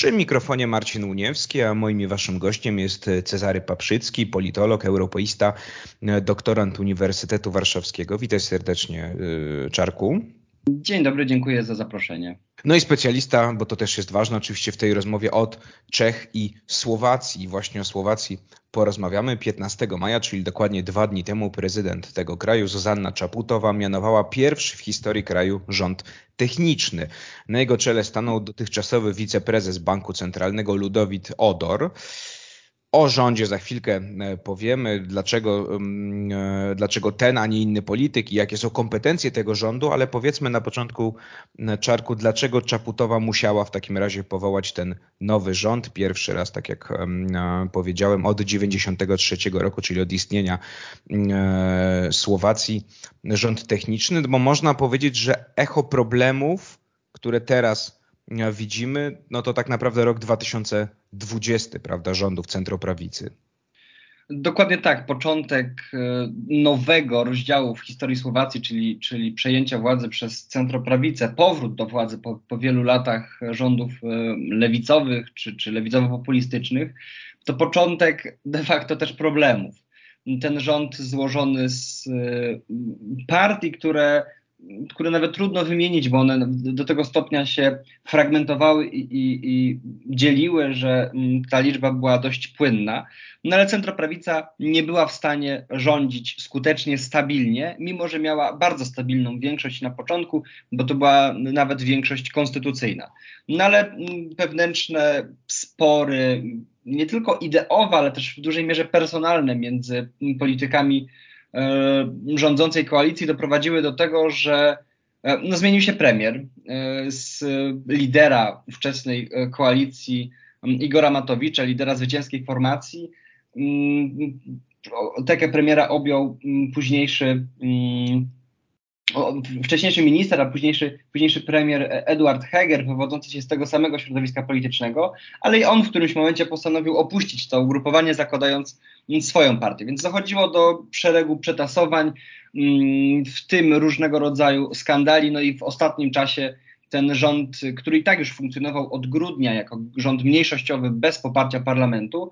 Przy mikrofonie Marcin Uniewski, a moim i waszym gościem jest Cezary Paprzycki, politolog, europeista, doktorant Uniwersytetu Warszawskiego. Witaj serdecznie, y, Czarku. Dzień dobry, dziękuję za zaproszenie. No i specjalista, bo to też jest ważne oczywiście w tej rozmowie od Czech i Słowacji. Właśnie o Słowacji porozmawiamy. 15 maja, czyli dokładnie dwa dni temu, prezydent tego kraju, Zuzanna Czaputowa, mianowała pierwszy w historii kraju rząd techniczny. Na jego czele stanął dotychczasowy wiceprezes Banku Centralnego Ludowit Odor. O rządzie za chwilkę e, powiemy, dlaczego, mm, e, dlaczego ten, a nie inny polityk i jakie są kompetencje tego rządu, ale powiedzmy na początku, e, Czarku, dlaczego Czaputowa musiała w takim razie powołać ten nowy rząd, pierwszy raz, tak jak powiedziałem, od 1993 roku, czyli od istnienia Słowacji, rząd techniczny, bo można powiedzieć, że echo problemów, które teraz widzimy, no to tak naprawdę rok 2020, prawda, rządów centroprawicy. Dokładnie tak. Początek e, nowego rozdziału w historii Słowacji, czyli, czyli przejęcia władzy przez centroprawicę, powrót do władzy po, po wielu latach rządów e, lewicowych czy, czy lewicowo-populistycznych, to początek de facto też problemów. Ten rząd złożony z e, partii, które które nawet trudno wymienić, bo one do tego stopnia się fragmentowały i, i, i, dzieliły, że mm, ta liczba była dość płynna. No ale centroprawica nie była w stanie rządzić skutecznie, stabilnie, mimo że miała bardzo stabilną większość na początku, bo to była nawet większość konstytucyjna. No ale mm, wewnętrzne spory, nie tylko ideowe, ale też w dużej mierze personalne między politykami E, rządzącej koalicji doprowadziły do tego, że e, no, zmienił się premier e, z lidera ówczesnej koalicji Igora Matowicza, lidera zwycięskiej formacji. Mm, tekę premiera objął mm, późniejszy mm, wcześniejszy minister, a późniejszy, późniejszy premier Eduard Heger, wywodzący się z tego samego środowiska politycznego, ale i on w którymś momencie postanowił opuścić to ugrupowanie, zakładając swoją partię. Więc dochodziło do szeregu przetasowań, mm, w tym różnego rodzaju skandali, no i w ostatnim czasie ten rząd, który i tak już funkcjonował od grudnia jako rząd mniejszościowy bez poparcia parlamentu,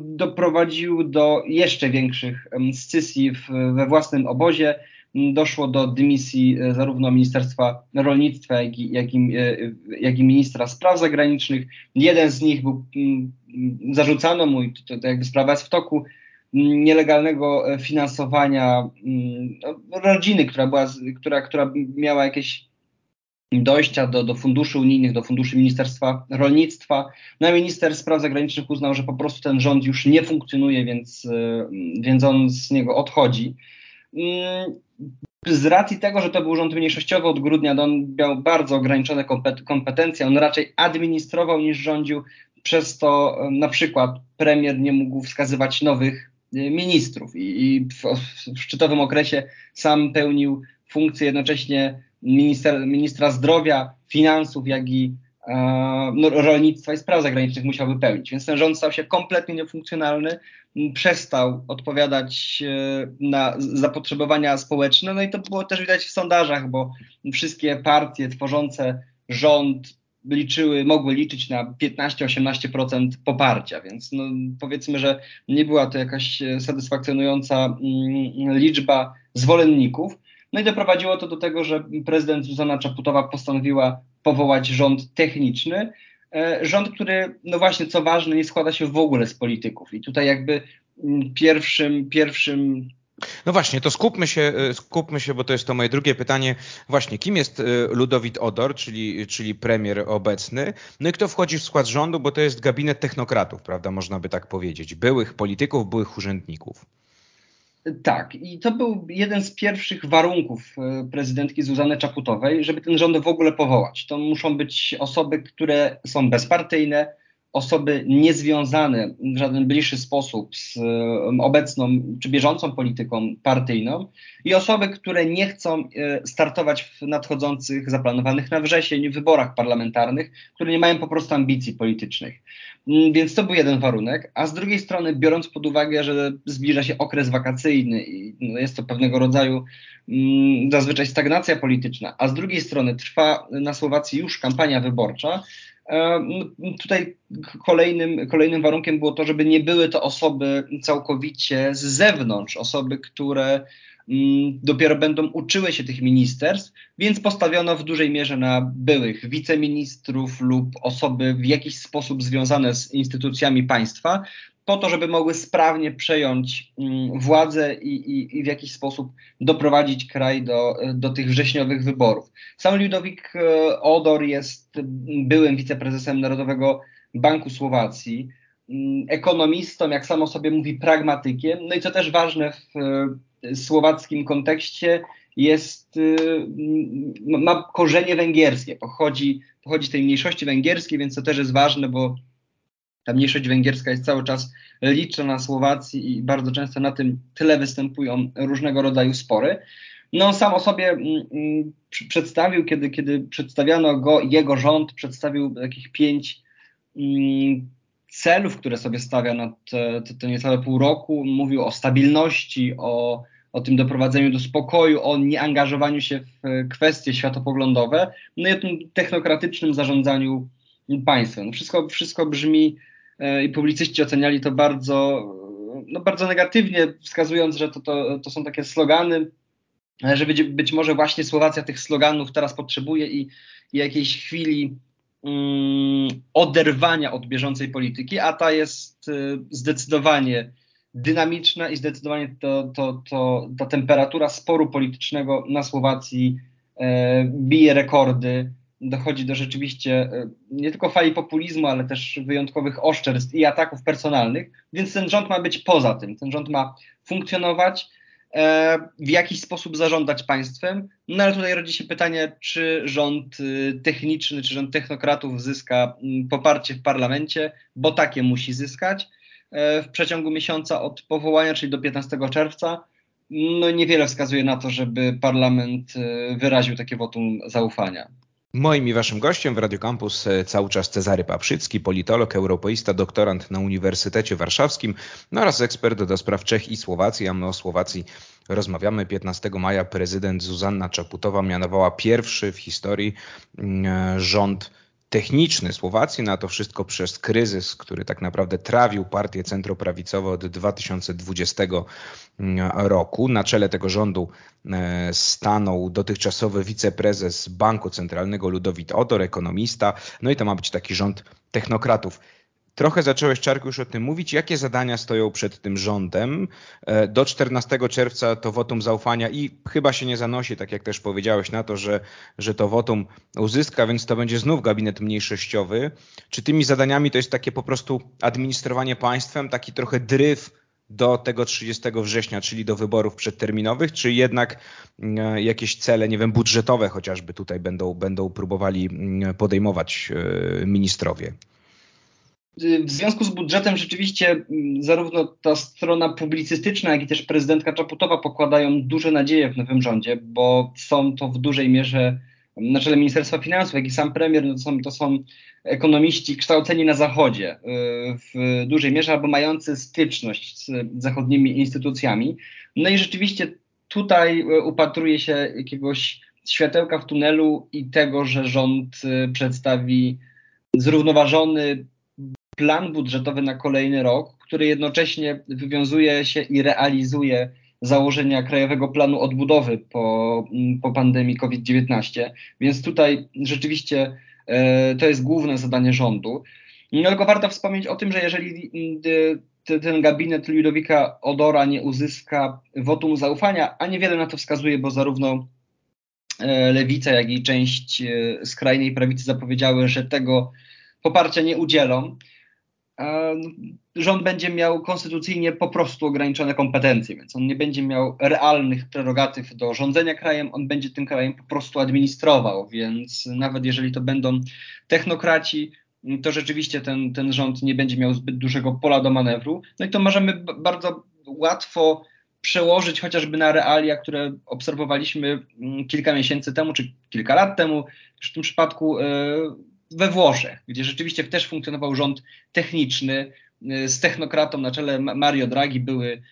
doprowadził do jeszcze większych scysji we własnym obozie doszło do dymisji e, zarówno Ministerstwa Rolnictwa, jak i, jak i, e, jak i Ministra Spraw Zagranicznych. Jeden z nich był, mm, zarzucano mu, i to, to jakby sprawa jest w toku, mm, nielegalnego e, finansowania mm, no, rodziny, która, była, która, która miała jakieś dojścia do, do funduszy unijnych, do funduszy Ministerstwa Rolnictwa. No a minister spraw zagranicznych uznał, że po prostu ten rząd już nie funkcjonuje, więc, więc on z niego odchodzi z racji tego, że to był rząd mniejszościowy od grudnia, on miał bardzo ograniczone kompetencje, on raczej administrował niż rządził, przez to na przykład premier nie mógł wskazywać nowych y, ministrów i, w, szczytowym okresie sam pełnił funkcję jednocześnie minister, ministra zdrowia, finansów, jak i e, no, rolnictwa i spraw zagranicznych musiał wypełnić. Więc ten rząd stał się kompletnie niefunkcjonalny, przestał odpowiadać e, na zapotrzebowania społeczne. No i to było też widać w sondażach, bo wszystkie partie tworzące rząd liczyły, mogły liczyć na 15-18% poparcia, więc no, powiedzmy, że nie była to jakaś satysfakcjonująca mm, liczba zwolenników. No i doprowadziło to do tego, że prezydent Zuzana Czaputowa postanowiła powołać rząd techniczny, E, rząd, który, no właśnie, co ważne, nie składa się w ogóle z polityków. I tutaj jakby mm, pierwszym, pierwszym no właśnie, to skupmy się, e, skupmy się, bo to jest to moje drugie pytanie. Właśnie, kim jest e, Ludowit Odor, czyli, czyli premier obecny? No i kto wchodzi w skład rządu, bo to jest gabinet technokratów, prawda, można by tak powiedzieć. Byłych polityków, byłych urzędników. Tak, i to był jeden z pierwszych warunków e, prezydentki Zuzany Czaputowej, żeby ten rząd w ogóle powołać. To muszą być osoby, które są bezpartyjne, osoby niezwiązane w żaden bliższy sposób z obecną czy bieżącą polityką partyjną i osoby, które nie chcą e, startować w nadchodzących, zaplanowanych na wrzesień wyborach parlamentarnych, które nie mają po prostu ambicji politycznych. Mm, więc to był jeden warunek, a z drugiej strony, biorąc pod uwagę, że zbliża się okres wakacyjny i no, jest to pewnego rodzaju mm, zazwyczaj stagnacja polityczna, a z drugiej strony trwa na Słowacji już kampania wyborcza, tutaj kolejnym, kolejnym warunkiem było to, żeby nie były to osoby całkowicie z zewnątrz, osoby, które mm, dopiero będą uczyły się tych ministerstw, więc postawiono w dużej mierze na byłych wiceministrów lub osoby w jakiś sposób związane z instytucjami państwa, po to, żeby mogły sprawnie przejąć mm, władzę i, i, i, w jakiś sposób doprowadzić kraj do, do tych wrześniowych wyborów. Sam Ludowik e, Odor jest byłym wiceprezesem Narodowego Banku Słowacji, mm, ekonomistą, jak samo sobie mówi, pragmatykiem. No i co też ważne w e, słowackim kontekście, jest, e, ma korzenie węgierskie, pochodzi, pochodzi z tej mniejszości węgierskiej, więc to też jest ważne, bo ta mniejszość węgierska jest cały czas liczna na Słowacji i bardzo często na tym tyle występują różnego rodzaju spory. No sam o sobie mm, mm, przedstawił, kiedy, kiedy przedstawiano go, jego rząd przedstawił takich pięć mm, celów, które sobie stawia na te, te, te niecałe pół roku. Mówił o stabilności, o, o tym doprowadzeniu do spokoju, o nieangażowaniu się w kwestie światopoglądowe, no i o tym technokratycznym zarządzaniu państwem. Wszystko, wszystko brzmi E, i publicyści oceniali to bardzo, no bardzo negatywnie, wskazując, że to, to, to są takie slogany, że być, być może właśnie Słowacja tych sloganów teraz potrzebuje i, i jakiejś chwili um, oderwania od bieżącej polityki, a ta jest y, zdecydowanie dynamiczna i zdecydowanie to, to, to, ta temperatura sporu politycznego na Słowacji e, bije rekordy dochodzi do rzeczywiście e, nie tylko fali populizmu, ale też wyjątkowych oszczerstw i ataków personalnych, więc ten rząd ma być poza tym. Ten rząd ma funkcjonować, e, w jakiś sposób zarządzać państwem. No ale tutaj rodzi się pytanie, czy rząd y, techniczny, czy rząd technokratów zyska mm, poparcie w parlamencie, bo takie musi zyskać e, w przeciągu miesiąca od powołania, czyli do 15 czerwca. No niewiele wskazuje na to, żeby parlament wyraził takie wotum zaufania. Moim i waszym gościem w Radio Campus e, cały czas Cezary Paprzycki, politolog, europeista, doktorant na Uniwersytecie Warszawskim no oraz ekspert do spraw Czech i Słowacji, a my o Słowacji rozmawiamy. 15 maja prezydent Zuzanna Czaputowa mianowała pierwszy w historii mm, e, rząd techniczny Słowacji na to wszystko przez kryzys, który tak naprawdę trawił partię centroprawicowe od 2020 mm, roku. Na czele tego rządu e, stanął dotychczasowy wiceprezes Banku Centralnego Ludowit Odor, ekonomista. No i to ma być taki rząd technokratów. Trochę zacząłeś, Czarku, już o tym mówić. Jakie zadania stoją przed tym rządem? E, do 14 czerwca to wotum zaufania i chyba się nie zanosi, tak jak też powiedziałeś, na to, że, że to wotum uzyska, więc to będzie znów gabinet mniejszościowy. Czy tymi zadaniami to jest takie po prostu administrowanie państwem, taki trochę dryf do tego 30 września, czyli do wyborów przedterminowych, czy jednak e, jakieś cele, nie wiem, budżetowe chociażby tutaj będą, będą próbowali mm, podejmować e, ministrowie? W związku z budżetem rzeczywiście mm, zarówno ta strona publicystyczna, jak i też prezydentka Czaputowa pokładają duże nadzieje w nowym rządzie, bo są to w dużej mierze na czele Ministerstwa Finansów, jak i sam premier, no to, są, to są ekonomiści kształceni na Zachodzie y, w dużej mierze albo mający styczność z zachodnimi instytucjami. No i rzeczywiście tutaj y, upatruje się jakiegoś światełka w tunelu i tego, że rząd y, przedstawi zrównoważony, plan budżetowy na kolejny rok, który jednocześnie wywiązuje się i realizuje założenia Krajowego Planu Odbudowy po, mm, po pandemii COVID-19. Więc tutaj rzeczywiście e, to jest główne zadanie rządu. No, tylko warto wspomnieć o tym, że jeżeli mm, ten gabinet Ludowika Odora nie uzyska wotum zaufania, a niewiele na to wskazuje, bo zarówno e, lewica, jak i część e, skrajnej prawicy zapowiedziały, że tego poparcia nie udzielą, rząd będzie miał konstytucyjnie po prostu ograniczone kompetencje, więc on nie będzie miał realnych prerogatyw do rządzenia krajem, on będzie tym krajem po prostu administrował, więc nawet jeżeli to będą technokraci, to rzeczywiście ten, ten rząd nie będzie miał zbyt dużego pola do manewru. No i to możemy bardzo łatwo przełożyć chociażby na realia, które obserwowaliśmy mm, kilka miesięcy temu, czy kilka lat temu, w tym przypadku e, we Włoszech, gdzie rzeczywiście też funkcjonował rząd techniczny y, z technokratą na czele Mario Draghi były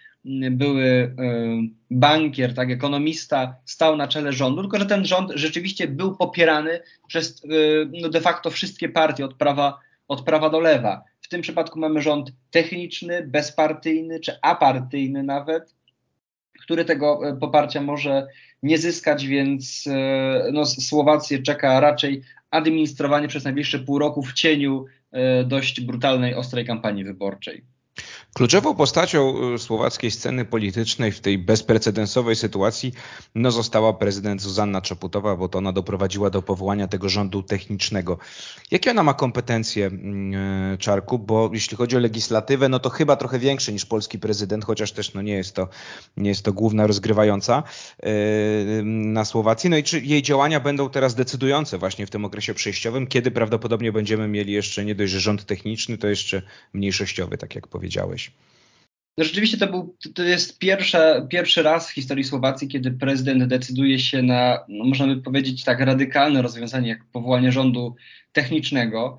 były bankier, tak, ekonomista stał na czele rządu, tylko że ten rząd rzeczywiście był popierany przez no de facto wszystkie partie od prawa, od prawa do lewa. W tym przypadku mamy rząd techniczny, bezpartyjny czy apartyjny nawet, który tego poparcia może nie zyskać, więc no, Słowację czeka raczej administrowanie przez najbliższe pół roku w cieniu e, dość brutalnej, ostrej kampanii wyborczej. Kluczową postacią y, słowackiej sceny politycznej w tej bezprecedensowej sytuacji no, została prezydent Zuzanna Czaputowa, bo to ona doprowadziła do powołania tego rządu technicznego. Jakie ona ma kompetencje, mm, y, Czarku? Bo jeśli chodzi o legislatywę, no to chyba trochę większe niż polski prezydent, chociaż też no, nie, jest to, nie jest to główna rozgrywająca yy, na Słowacji. No i czy jej działania będą teraz decydujące właśnie w tym okresie przejściowym, kiedy prawdopodobnie będziemy mieli jeszcze nie dość, że rząd techniczny, to jeszcze mniejszościowy, tak jak powiedziałeś. No rzeczywiście to, był, to jest pierwsza, pierwszy raz w historii Słowacji, kiedy prezydent decyduje się na, no można by powiedzieć tak, radykalne rozwiązanie jak powołanie rządu technicznego,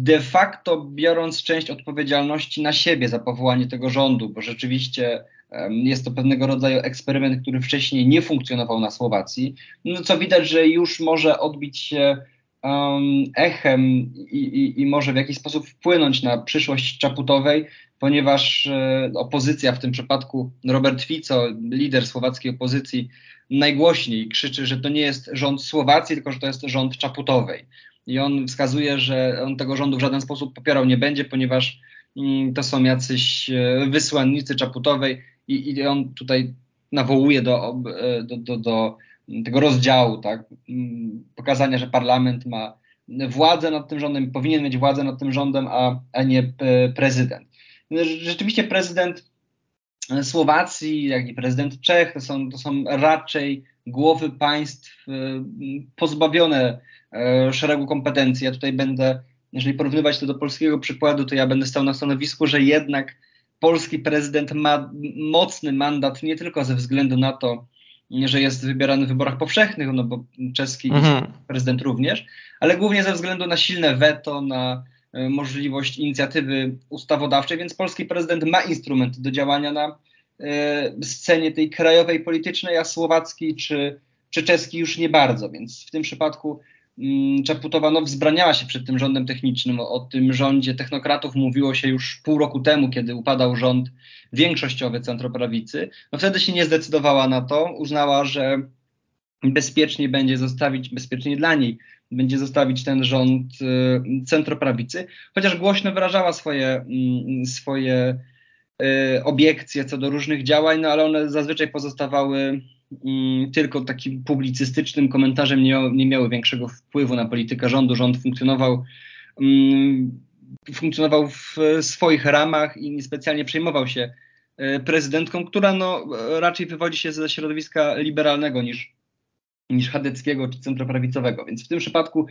de facto biorąc część odpowiedzialności na siebie za powołanie tego rządu, bo rzeczywiście jest to pewnego rodzaju eksperyment, który wcześniej nie funkcjonował na Słowacji, no co widać, że już może odbić się um, echem i, i, i, może w jakiś sposób wpłynąć na przyszłość Czaputowej, ponieważ e, opozycja, w tym przypadku Robert Fico, lider słowackiej opozycji, najgłośniej krzyczy, że to nie jest rząd Słowacji, tylko że to jest rząd Czaputowej. I on wskazuje, że on tego rządu w żaden sposób popierał nie będzie, ponieważ mm, to są jacyś e, wysłannicy Czaputowej i, i on tutaj nawołuje do, e, do, do, do tego rozdziału, tak, mm, pokazania, że parlament ma władzę nad tym rządem, powinien mieć władzę nad tym rządem, a, a nie prezydent. Rzeczywiście prezydent Słowacji, jak i prezydent Czech to są, to są raczej głowy państw y, pozbawione e, szeregu kompetencji. Ja tutaj będę, jeżeli porównywać to do polskiego przykładu, to ja będę stał na stanowisku, że jednak polski prezydent ma mocny mandat nie tylko ze względu na to, że jest wybierany w wyborach powszechnych, no bo czeski mhm. prezydent również, ale głównie ze względu na silne weto, na e, możliwość inicjatywy ustawodawczej, więc polski prezydent ma instrument do działania na e, scenie tej krajowej politycznej, a słowacki czy, czy czeski już nie bardzo, więc w tym przypadku Mm, Czaputowa no, wzbraniała się przed tym rządem technicznym. O, tym rządzie technokratów mówiło się już pół roku temu, kiedy upadał rząd większościowy centroprawicy. No, wtedy się nie zdecydowała na to. Uznała, że bezpiecznie będzie zostawić, bezpiecznie dla niej, będzie zostawić ten rząd y, centroprawicy, chociaż głośno wyrażała swoje, y, swoje y, obiekcje co do różnych działań, no ale one zazwyczaj pozostawały Mm, tylko takim publicystycznym komentarzem nie, nie miały większego wpływu na politykę rządu. Rząd funkcjonował, mm, funkcjonował w swoich ramach i niespecjalnie przejmował się e, prezydentką, która no, raczej wywodzi się ze środowiska liberalnego niż, niż chadeckiego czy centroprawicowego. Więc w tym przypadku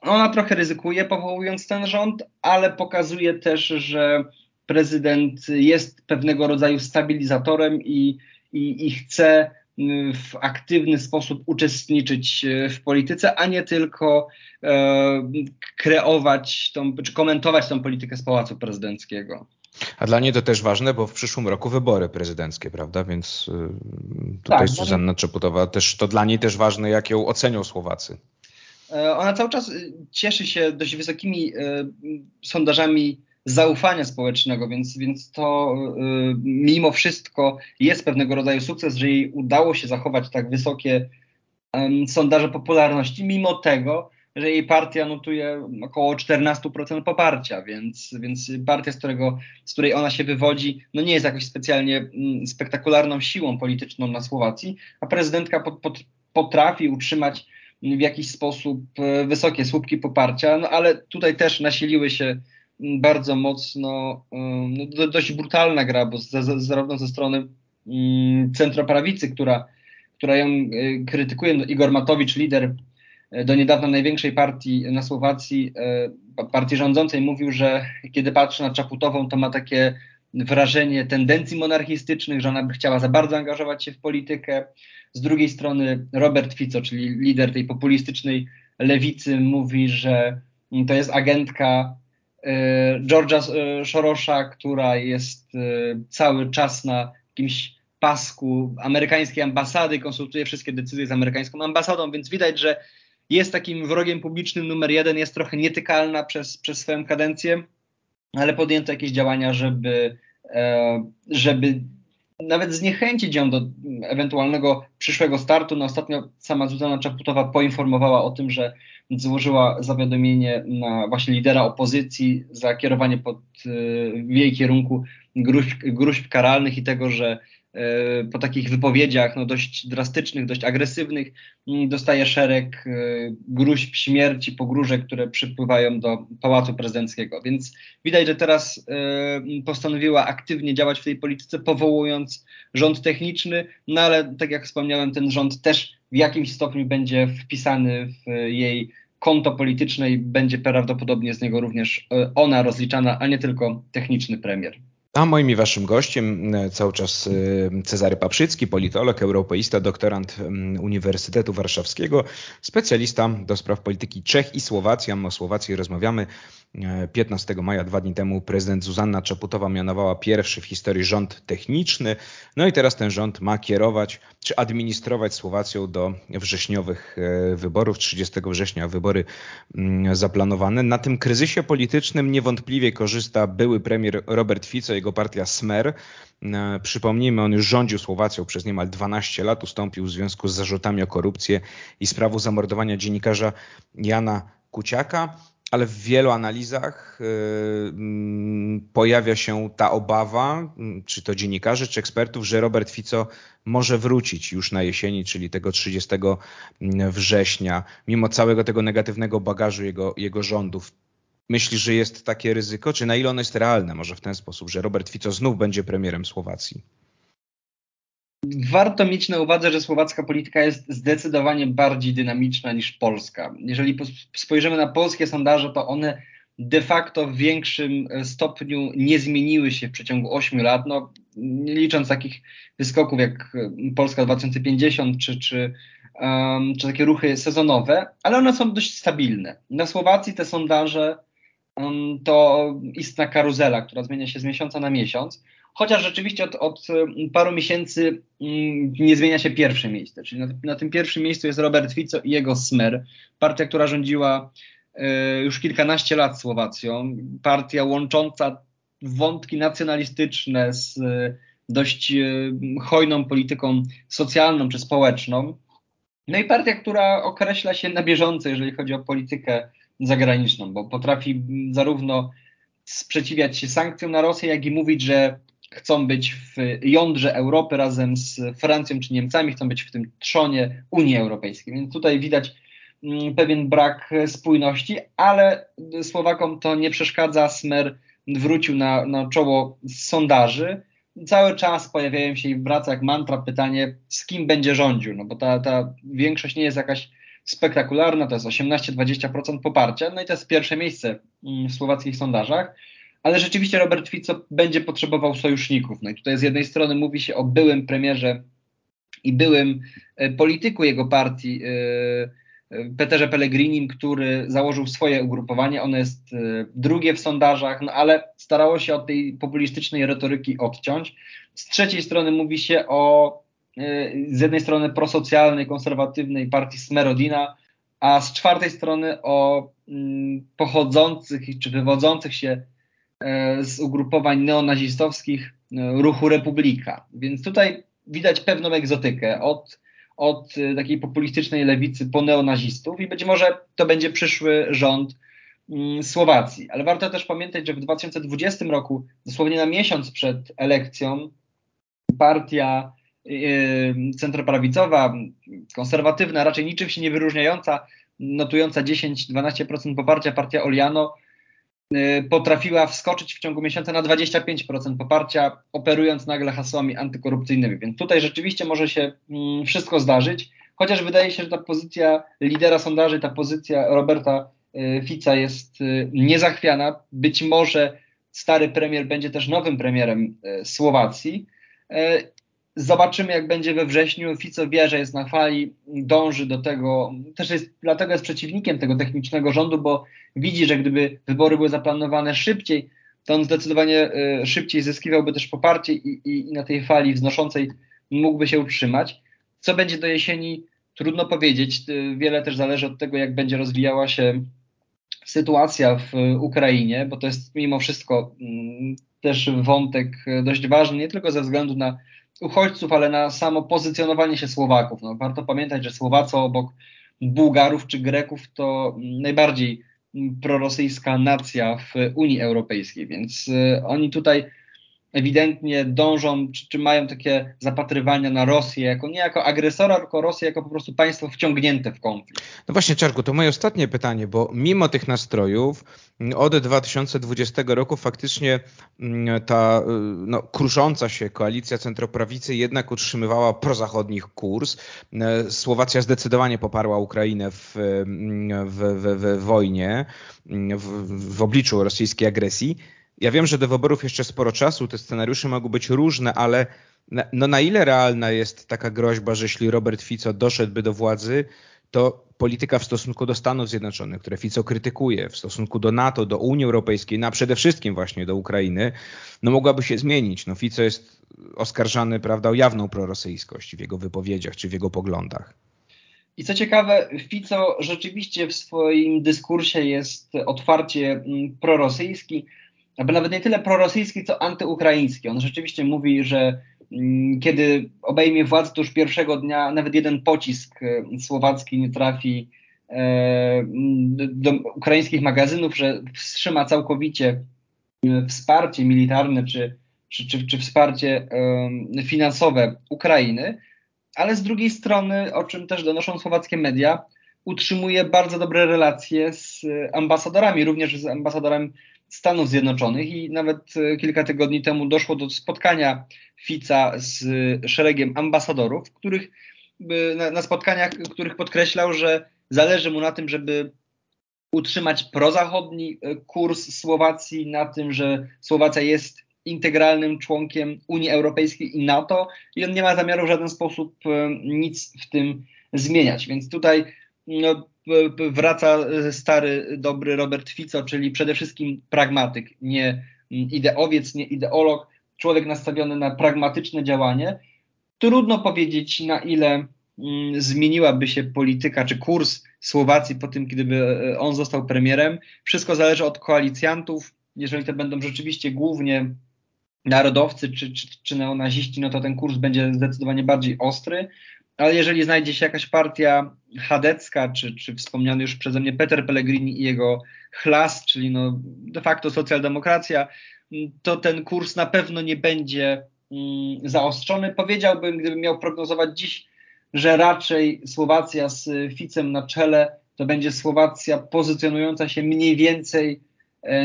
ona trochę ryzykuje powołując ten rząd, ale pokazuje też, że prezydent jest pewnego rodzaju stabilizatorem i, i, i chce w aktywny sposób uczestniczyć e, w polityce, a nie tylko e, kreować tą, czy komentować tą politykę z pałacu prezydenckiego. A dla niej to też ważne, bo w przyszłym roku wybory prezydenckie, prawda? Więc e, tutaj tak, Zuzanna Czeputowa też to dla niej też ważne, jak ją ocenią Słowacy. E, ona cały czas cieszy się dość wysokimi sondażami zaufania społecznego, więc, więc to y, mimo wszystko jest pewnego rodzaju sukces, że jej udało się zachować tak wysokie y, sondaże popularności, mimo tego, że jej partia notuje około 14% poparcia, więc, więc partia, z, którego, z której ona się wywodzi, no nie jest jakoś specjalnie mm, spektakularną siłą polityczną na Słowacji, a prezydentka potrafi utrzymać w jakiś sposób y, wysokie słupki poparcia, no ale tutaj też nasiliły się bardzo mocno, no, dość brutalna gra, bo zarówno ze strony um, centroprawicy, która, która ją y, krytykuje, no, Igor Matowicz, lider do niedawna największej partii na Słowacji, y, partii rządzącej, mówił, że kiedy patrzy na Czaputową, to ma takie wrażenie tendencji monarchistycznych, że ona by chciała za bardzo angażować się w politykę. Z drugiej strony Robert Fico, czyli lider tej populistycznej lewicy, mówi, że to jest agentka E, Georgia e, Sorosza, która jest e, cały czas na jakimś pasku amerykańskiej ambasady, konsultuje wszystkie decyzje z amerykańską ambasadą, więc widać, że jest takim wrogiem publicznym numer jeden, jest trochę nietykalna przez, przez swoją kadencję, ale podjęto jakieś działania, żeby, e, żeby nawet zniechęcić ją do ewentualnego przyszłego startu. No ostatnio sama Zuzana Czaputowa poinformowała o tym, że złożyła zawiadomienie na właśnie lidera opozycji za kierowanie pod, e, w jej kierunku gruźb, gruźb karalnych i tego, że po takich wypowiedziach no, dość drastycznych, dość agresywnych, mm, dostaje szereg e, gruźb śmierci, pogróżek, które przypływają do Pałacu Prezydenckiego. Więc widać, że teraz e, postanowiła aktywnie działać w tej polityce, powołując rząd techniczny, no ale tak jak wspomniałem, ten rząd też w jakimś stopniu będzie wpisany w jej konto polityczne i będzie prawdopodobnie z niego również ona rozliczana, a nie tylko techniczny premier. A moim i waszym gościem e, cały czas e, Cezary Paprzycki, politolog, europeista, doktorant Uniwersytetu Warszawskiego, specjalista do spraw polityki Czech i Słowacji. A o Słowacji rozmawiamy 15 maja, dwa dni temu, prezydent Zuzanna Czaputowa mianowała pierwszy w historii rząd techniczny. No i teraz ten rząd ma kierować czy administrować Słowacją do wrześniowych e, wyborów. 30 września wybory mm, zaplanowane. Na tym kryzysie politycznym niewątpliwie korzysta były premier Robert Fico, jego partia Smer. E, przypomnijmy, on już rządził Słowacją przez niemal 12 lat, ustąpił w związku z zarzutami o korupcję i sprawą zamordowania dziennikarza Jana Kuciaka ale w wielu analizach y, mm, pojawia się ta obawa, mm, czy to dziennikarzy, czy ekspertów, że Robert Fico może wrócić już na jesieni, czyli tego 30 mm, września, mimo całego tego negatywnego bagażu jego, jego rządów. Myślisz, że jest takie ryzyko, czy na ile ono jest realne, może w ten sposób, że Robert Fico znów będzie premierem Słowacji? Warto mieć na uwadze, że słowacka polityka jest zdecydowanie bardziej dynamiczna niż polska. Jeżeli spojrzymy na polskie sondaże, to one de facto w większym e, stopniu nie zmieniły się w przeciągu 8 lat, no, nie licząc takich wyskoków jak e, Polska 2050 czy, czy, um, czy takie ruchy sezonowe, ale one są dość stabilne. Na Słowacji te sondaże to istna karuzela, która zmienia się z miesiąca na miesiąc chociaż rzeczywiście od, od paru miesięcy mm, nie zmienia się pierwsze miejsce, czyli na, na, tym pierwszym miejscu jest Robert Fico i jego Smer, partia, która rządziła y, już kilkanaście lat Słowacją, partia łącząca wątki nacjonalistyczne z y, dość y, hojną polityką socjalną czy społeczną, no i partia, która określa się na bieżąco, jeżeli chodzi o politykę zagraniczną, bo potrafi zarówno sprzeciwiać się sankcjom na Rosję, jak i mówić, że chcą być w jądrze Europy razem z Francją czy Niemcami, chcą być w tym trzonie Unii Europejskiej. Więc tutaj widać mm, pewien brak spójności, ale Słowakom to nie przeszkadza. Smer wrócił na, na czoło sondaży. Cały czas pojawiają się i wraca jak mantra pytanie, z kim będzie rządził, no bo ta, ta większość nie jest jakaś spektakularna, to jest 18-20% poparcia, no i to jest pierwsze miejsce mm, w słowackich sondażach ale rzeczywiście Robert Fico będzie potrzebował sojuszników. No i tutaj z jednej strony mówi się o byłym premierze i byłym e, polityku jego partii, e, e, Peterze Pellegrinim, który założył swoje ugrupowanie. Ono jest drugie w sondażach, no ale starało się od tej populistycznej retoryki odciąć. Z trzeciej strony mówi się o z jednej strony prosocjalnej, konserwatywnej partii Smerodina, a z czwartej strony o mm, pochodzących czy wywodzących się E, z ugrupowań neonazistowskich e, ruchu Republika. Więc tutaj widać pewną egzotykę od, od e, takiej populistycznej lewicy po neonazistów i być może to będzie przyszły rząd mm, Słowacji. Ale warto też pamiętać, że w 2020 roku, dosłownie na miesiąc przed elekcją, partia centroprawicowa, konserwatywna, raczej niczym się nie wyróżniająca, notująca 10-12% poparcia, partia Oliano, Y, potrafiła wskoczyć w ciągu miesiąca na 25% poparcia, operując nagle hasłami antykorupcyjnymi. Więc tutaj rzeczywiście może się mm, wszystko zdarzyć, chociaż wydaje się, że ta pozycja lidera sondaży, ta pozycja Roberta y, Fica jest niezachwiana. Być może stary premier będzie też nowym premierem Słowacji. Zobaczymy, jak będzie we wrześniu. Fico wie, że jest na fali, dąży do tego, też jest, dlatego jest przeciwnikiem tego technicznego rządu, bo widzi, że gdyby wybory były zaplanowane szybciej, to on zdecydowanie szybciej zyskiwałby też poparcie i, i, i na tej fali wznoszącej mógłby się utrzymać. Co będzie do jesieni, trudno powiedzieć. Wiele też zależy od tego, jak będzie rozwijała się sytuacja w Ukrainie, bo to jest mimo wszystko mm, też wątek dość ważny, nie tylko ze względu na uchodźców, ale na samo pozycjonowanie się Słowaków. No, warto pamiętać, że Słowacy obok Bułgarów czy Greków to najbardziej prorosyjska nacja w Unii Europejskiej, więc y, oni tutaj ewidentnie dążą, czy, czy, mają takie zapatrywania na Rosję, jako nie jako agresora, tylko Rosję jako po prostu państwo wciągnięte w konflikt. No właśnie, Czarku, to moje ostatnie pytanie, bo mimo tych nastrojów od 2020 roku faktycznie mm, ta no, krusząca się koalicja centroprawicy jednak utrzymywała prozachodnich kurs. E, Słowacja zdecydowanie poparła Ukrainę w, mm, w, w, w wojnie, mm, w obliczu rosyjskiej agresji. Ja wiem, że do wyborów jeszcze sporo czasu, te scenariusze mogą być różne, ale na, no na ile realna jest taka groźba, że jeśli Robert Fico doszedłby do władzy, to polityka w stosunku do Stanów Zjednoczonych, które Fico krytykuje, w stosunku do NATO, do Unii Europejskiej, no a przede wszystkim właśnie do Ukrainy, no mogłaby się zmienić. No Fico jest oskarżany, prawda, o jawną prorosyjskość w jego wypowiedziach czy w jego poglądach. I co ciekawe, Fico rzeczywiście w swoim dyskursie jest otwarcie mm, prorosyjski, albo nawet nie tyle prorosyjski, co antyukraiński. On rzeczywiście mówi, że mm, kiedy obejmie władzę, to już pierwszego dnia nawet jeden pocisk e, słowacki nie trafi e, do ukraińskich magazynów, że wstrzyma całkowicie e, wsparcie militarne czy, czy, czy, czy wsparcie finansowe Ukrainy, ale z drugiej strony, o czym też donoszą słowackie media, utrzymuje bardzo dobre relacje z ambasadorami, również z ambasadorem Stanów Zjednoczonych i nawet e, kilka tygodni temu doszło do spotkania Fica z szeregiem ambasadorów, których e, na, spotkaniach, których podkreślał, że zależy mu na tym, żeby utrzymać prozachodni e, kurs Słowacji, na tym, że Słowacja jest integralnym członkiem Unii Europejskiej i NATO i on nie ma zamiaru w żaden sposób nic w tym zmieniać. Więc tutaj wraca stary, dobry Robert Fico, czyli przede wszystkim pragmatyk, nie ideowiec, nie ideolog, człowiek nastawiony na pragmatyczne działanie. Trudno powiedzieć, na ile mm, zmieniłaby się polityka czy kurs Słowacji po tym, gdyby e, on został premierem. Wszystko zależy od koalicjantów. Jeżeli to będą rzeczywiście głównie narodowcy czy, czy, czy neonaziści, no to ten kurs będzie zdecydowanie bardziej ostry ale jeżeli znajdzie się jakaś partia chadecka, czy, czy wspomniany już przeze mnie Peter Pellegrini i jego chlas, czyli no de facto socjaldemokracja, to ten kurs na pewno nie będzie mm, zaostrzony. Powiedziałbym, gdybym miał prognozować dziś, że raczej Słowacja z Ficem na czele to będzie Słowacja pozycjonująca się mniej więcej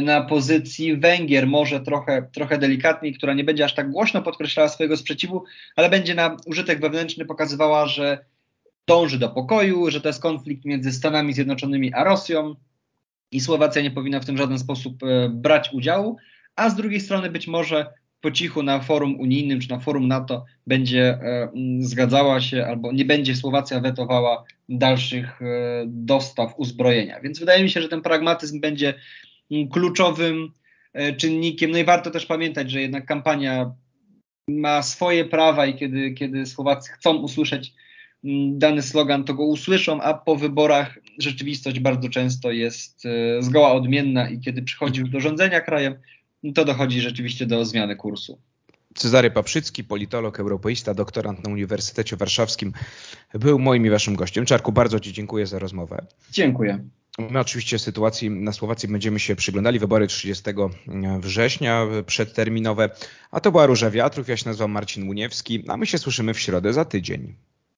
na pozycji Węgier, może trochę, trochę delikatniej, która nie będzie aż tak głośno podkreślała swojego sprzeciwu, ale będzie na użytek wewnętrzny pokazywała, że dąży do pokoju, że to jest konflikt między Stanami Zjednoczonymi a Rosją i Słowacja nie powinna w tym w żaden sposób e, brać udziału, a z drugiej strony być może po cichu na forum unijnym czy na forum NATO będzie e, zgadzała się albo nie będzie Słowacja wetowała dalszych dostaw uzbrojenia. Więc wydaje mi się, że ten pragmatyzm będzie kluczowym e, czynnikiem. No i warto też pamiętać, że jednak kampania ma swoje prawa i kiedy, kiedy Słowacy chcą usłyszeć mm, dany slogan, to go usłyszą, a po wyborach rzeczywistość bardzo często jest e, zgoła odmienna i kiedy przychodzi do rządzenia krajem, to dochodzi rzeczywiście do zmiany kursu. Cezary Paprzycki, politolog, europeista, doktorant na Uniwersytecie Warszawskim, był moim i waszym gościem. Czarku, bardzo Ci dziękuję za rozmowę. Dziękuję. My oczywiście sytuacji na Słowacji będziemy się przyglądali. Wybory 30 września przedterminowe. A to była Róża Wiatrów. Ja się nazywam Marcin Muniewski, a my się słyszymy w środę za tydzień.